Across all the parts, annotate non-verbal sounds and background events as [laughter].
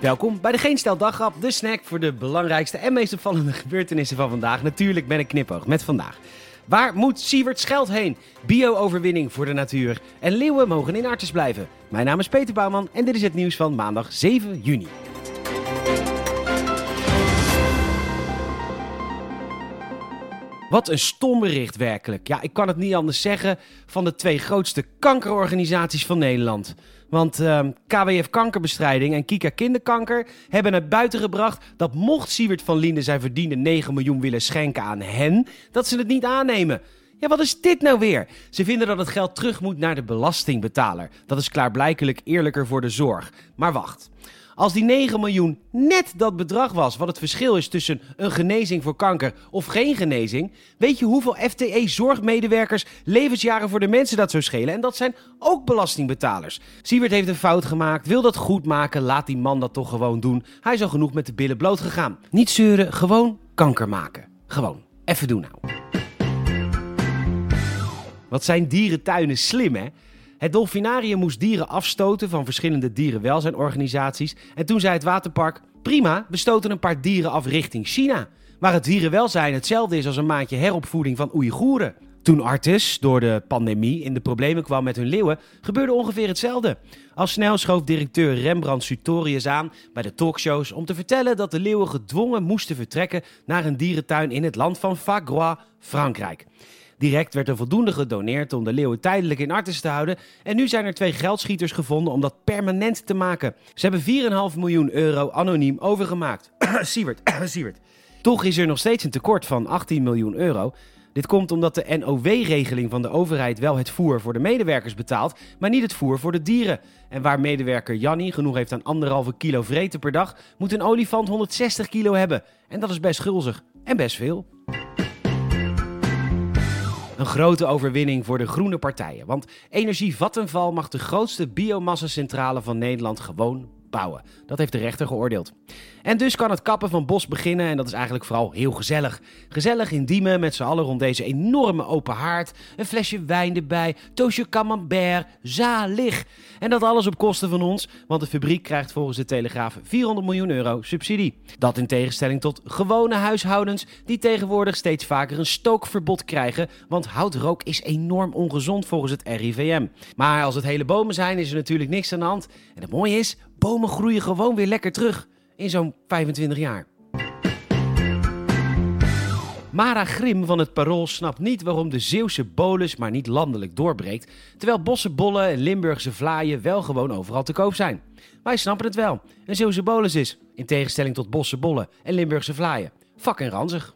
Welkom bij de Geen Stel de snack voor de belangrijkste en meest opvallende gebeurtenissen van vandaag. Natuurlijk ben ik knipoog met vandaag. Waar moet Siewert Scheld heen? Bio-overwinning voor de natuur. En leeuwen mogen in Artes blijven. Mijn naam is Peter Bouwman en dit is het nieuws van maandag 7 juni. Wat een stom bericht werkelijk. Ja, ik kan het niet anders zeggen van de twee grootste kankerorganisaties van Nederland. Want ehm, KWF Kankerbestrijding en Kika Kinderkanker hebben naar buiten gebracht dat mocht Siewert van Linden zijn verdiende 9 miljoen willen schenken aan hen, dat ze het niet aannemen. Ja, wat is dit nou weer? Ze vinden dat het geld terug moet naar de belastingbetaler. Dat is klaarblijkelijk eerlijker voor de zorg. Maar wacht. Als die 9 miljoen net dat bedrag was, wat het verschil is tussen een genezing voor kanker of geen genezing, weet je hoeveel FTE-zorgmedewerkers levensjaren voor de mensen dat zou schelen? En dat zijn ook belastingbetalers. Siewert heeft een fout gemaakt, wil dat goed maken, laat die man dat toch gewoon doen. Hij is al genoeg met de billen bloot gegaan. Niet zeuren, gewoon kanker maken. Gewoon. Even doen nou. Wat zijn dierentuinen slim, hè? Het Dolfinarium moest dieren afstoten van verschillende dierenwelzijnorganisaties. En toen zei het waterpark: prima, we stoten een paar dieren af richting China. Waar het dierenwelzijn hetzelfde is als een maandje heropvoeding van Oeigoeren. Toen Artis door de pandemie in de problemen kwam met hun leeuwen, gebeurde ongeveer hetzelfde. Al snel schoof directeur Rembrandt Sutorius aan bij de talkshows om te vertellen dat de leeuwen gedwongen moesten vertrekken naar een dierentuin in het land van Fagrois, Frankrijk. Direct werd er voldoende gedoneerd om de leeuwen tijdelijk in Artes te houden. En nu zijn er twee geldschieters gevonden om dat permanent te maken. Ze hebben 4,5 miljoen euro anoniem overgemaakt. [clears throat] Siewert, [clears throat] Siewert. Toch is er nog steeds een tekort van 18 miljoen euro. Dit komt omdat de NOW-regeling van de overheid wel het voer voor de medewerkers betaalt, maar niet het voer voor de dieren. En waar medewerker Jannie genoeg heeft aan anderhalve kilo vreten per dag, moet een olifant 160 kilo hebben. En dat is best gulzig. En best veel. Een grote overwinning voor de groene partijen. Want Energie Vattenval mag de grootste biomassacentrale van Nederland gewoon Dat heeft de rechter geoordeeld. En dus kan het kappen van bos beginnen en dat is eigenlijk vooral heel gezellig. Gezellig in Diemen met z'n allen rond deze enorme open haard. Een flesje wijn erbij, toosje camembert, zalig. En dat alles op kosten van ons, want de fabriek krijgt volgens de Telegraaf 400 miljoen euro subsidie. Dat in tegenstelling tot gewone huishoudens die tegenwoordig steeds vaker een stookverbod krijgen, want houtrook is enorm ongezond volgens het RIVM. Maar als het hele bomen zijn is er natuurlijk niks aan de hand. En het mooie is, bomen groeien gewoon weer lekker terug in zo'n 25 jaar. Mara Grim van het Parool snapt niet waarom de Zeeuwse bolus maar niet landelijk doorbreekt, terwijl bossenbollen en Limburgse vlaaien wel gewoon overal te koop zijn. Wij snappen het wel. Een Zeeuwse bolus is, in tegenstelling tot bossenbollen en Limburgse vlaaien, en ranzig.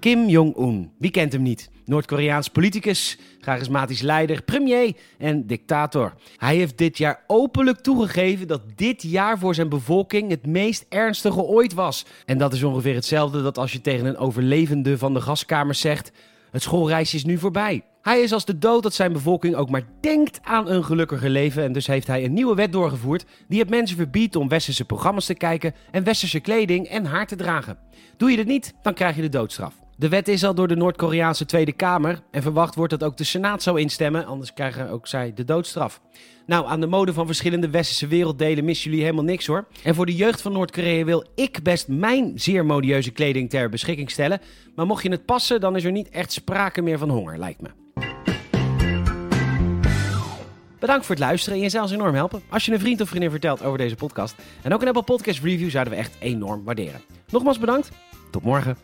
Kim Jong-un. Wie kent hem niet? Noord-Koreaans politicus, charismatisch leider, premier en dictator. Hij heeft dit jaar openlijk toegegeven dat dit jaar voor zijn bevolking het meest ernstige ooit was. En dat is ongeveer hetzelfde dat als je tegen een overlevende van de gaskamers zegt: het schoolreisje is nu voorbij. Hij is als de dood dat zijn bevolking ook maar denkt aan een gelukkiger leven. En dus heeft hij een nieuwe wet doorgevoerd die het mensen verbiedt om westerse programma's te kijken en westerse kleding en haar te dragen. Doe je dit niet, dan krijg je de doodstraf. De wet is al door de Noord-Koreaanse Tweede Kamer en verwacht wordt dat ook de Senaat zou instemmen, anders krijgen ook zij de doodstraf. Nou, aan de mode van verschillende westerse werelddelen missen jullie helemaal niks hoor. En voor de jeugd van Noord-Korea wil ik best mijn zeer modieuze kleding ter beschikking stellen. Maar mocht je het passen, dan is er niet echt sprake meer van honger, lijkt me. Bedankt voor het luisteren en je zou ons enorm helpen als je een vriend of vriendin vertelt over deze podcast. En ook een Apple Podcast Review zouden we echt enorm waarderen. Nogmaals bedankt, tot morgen.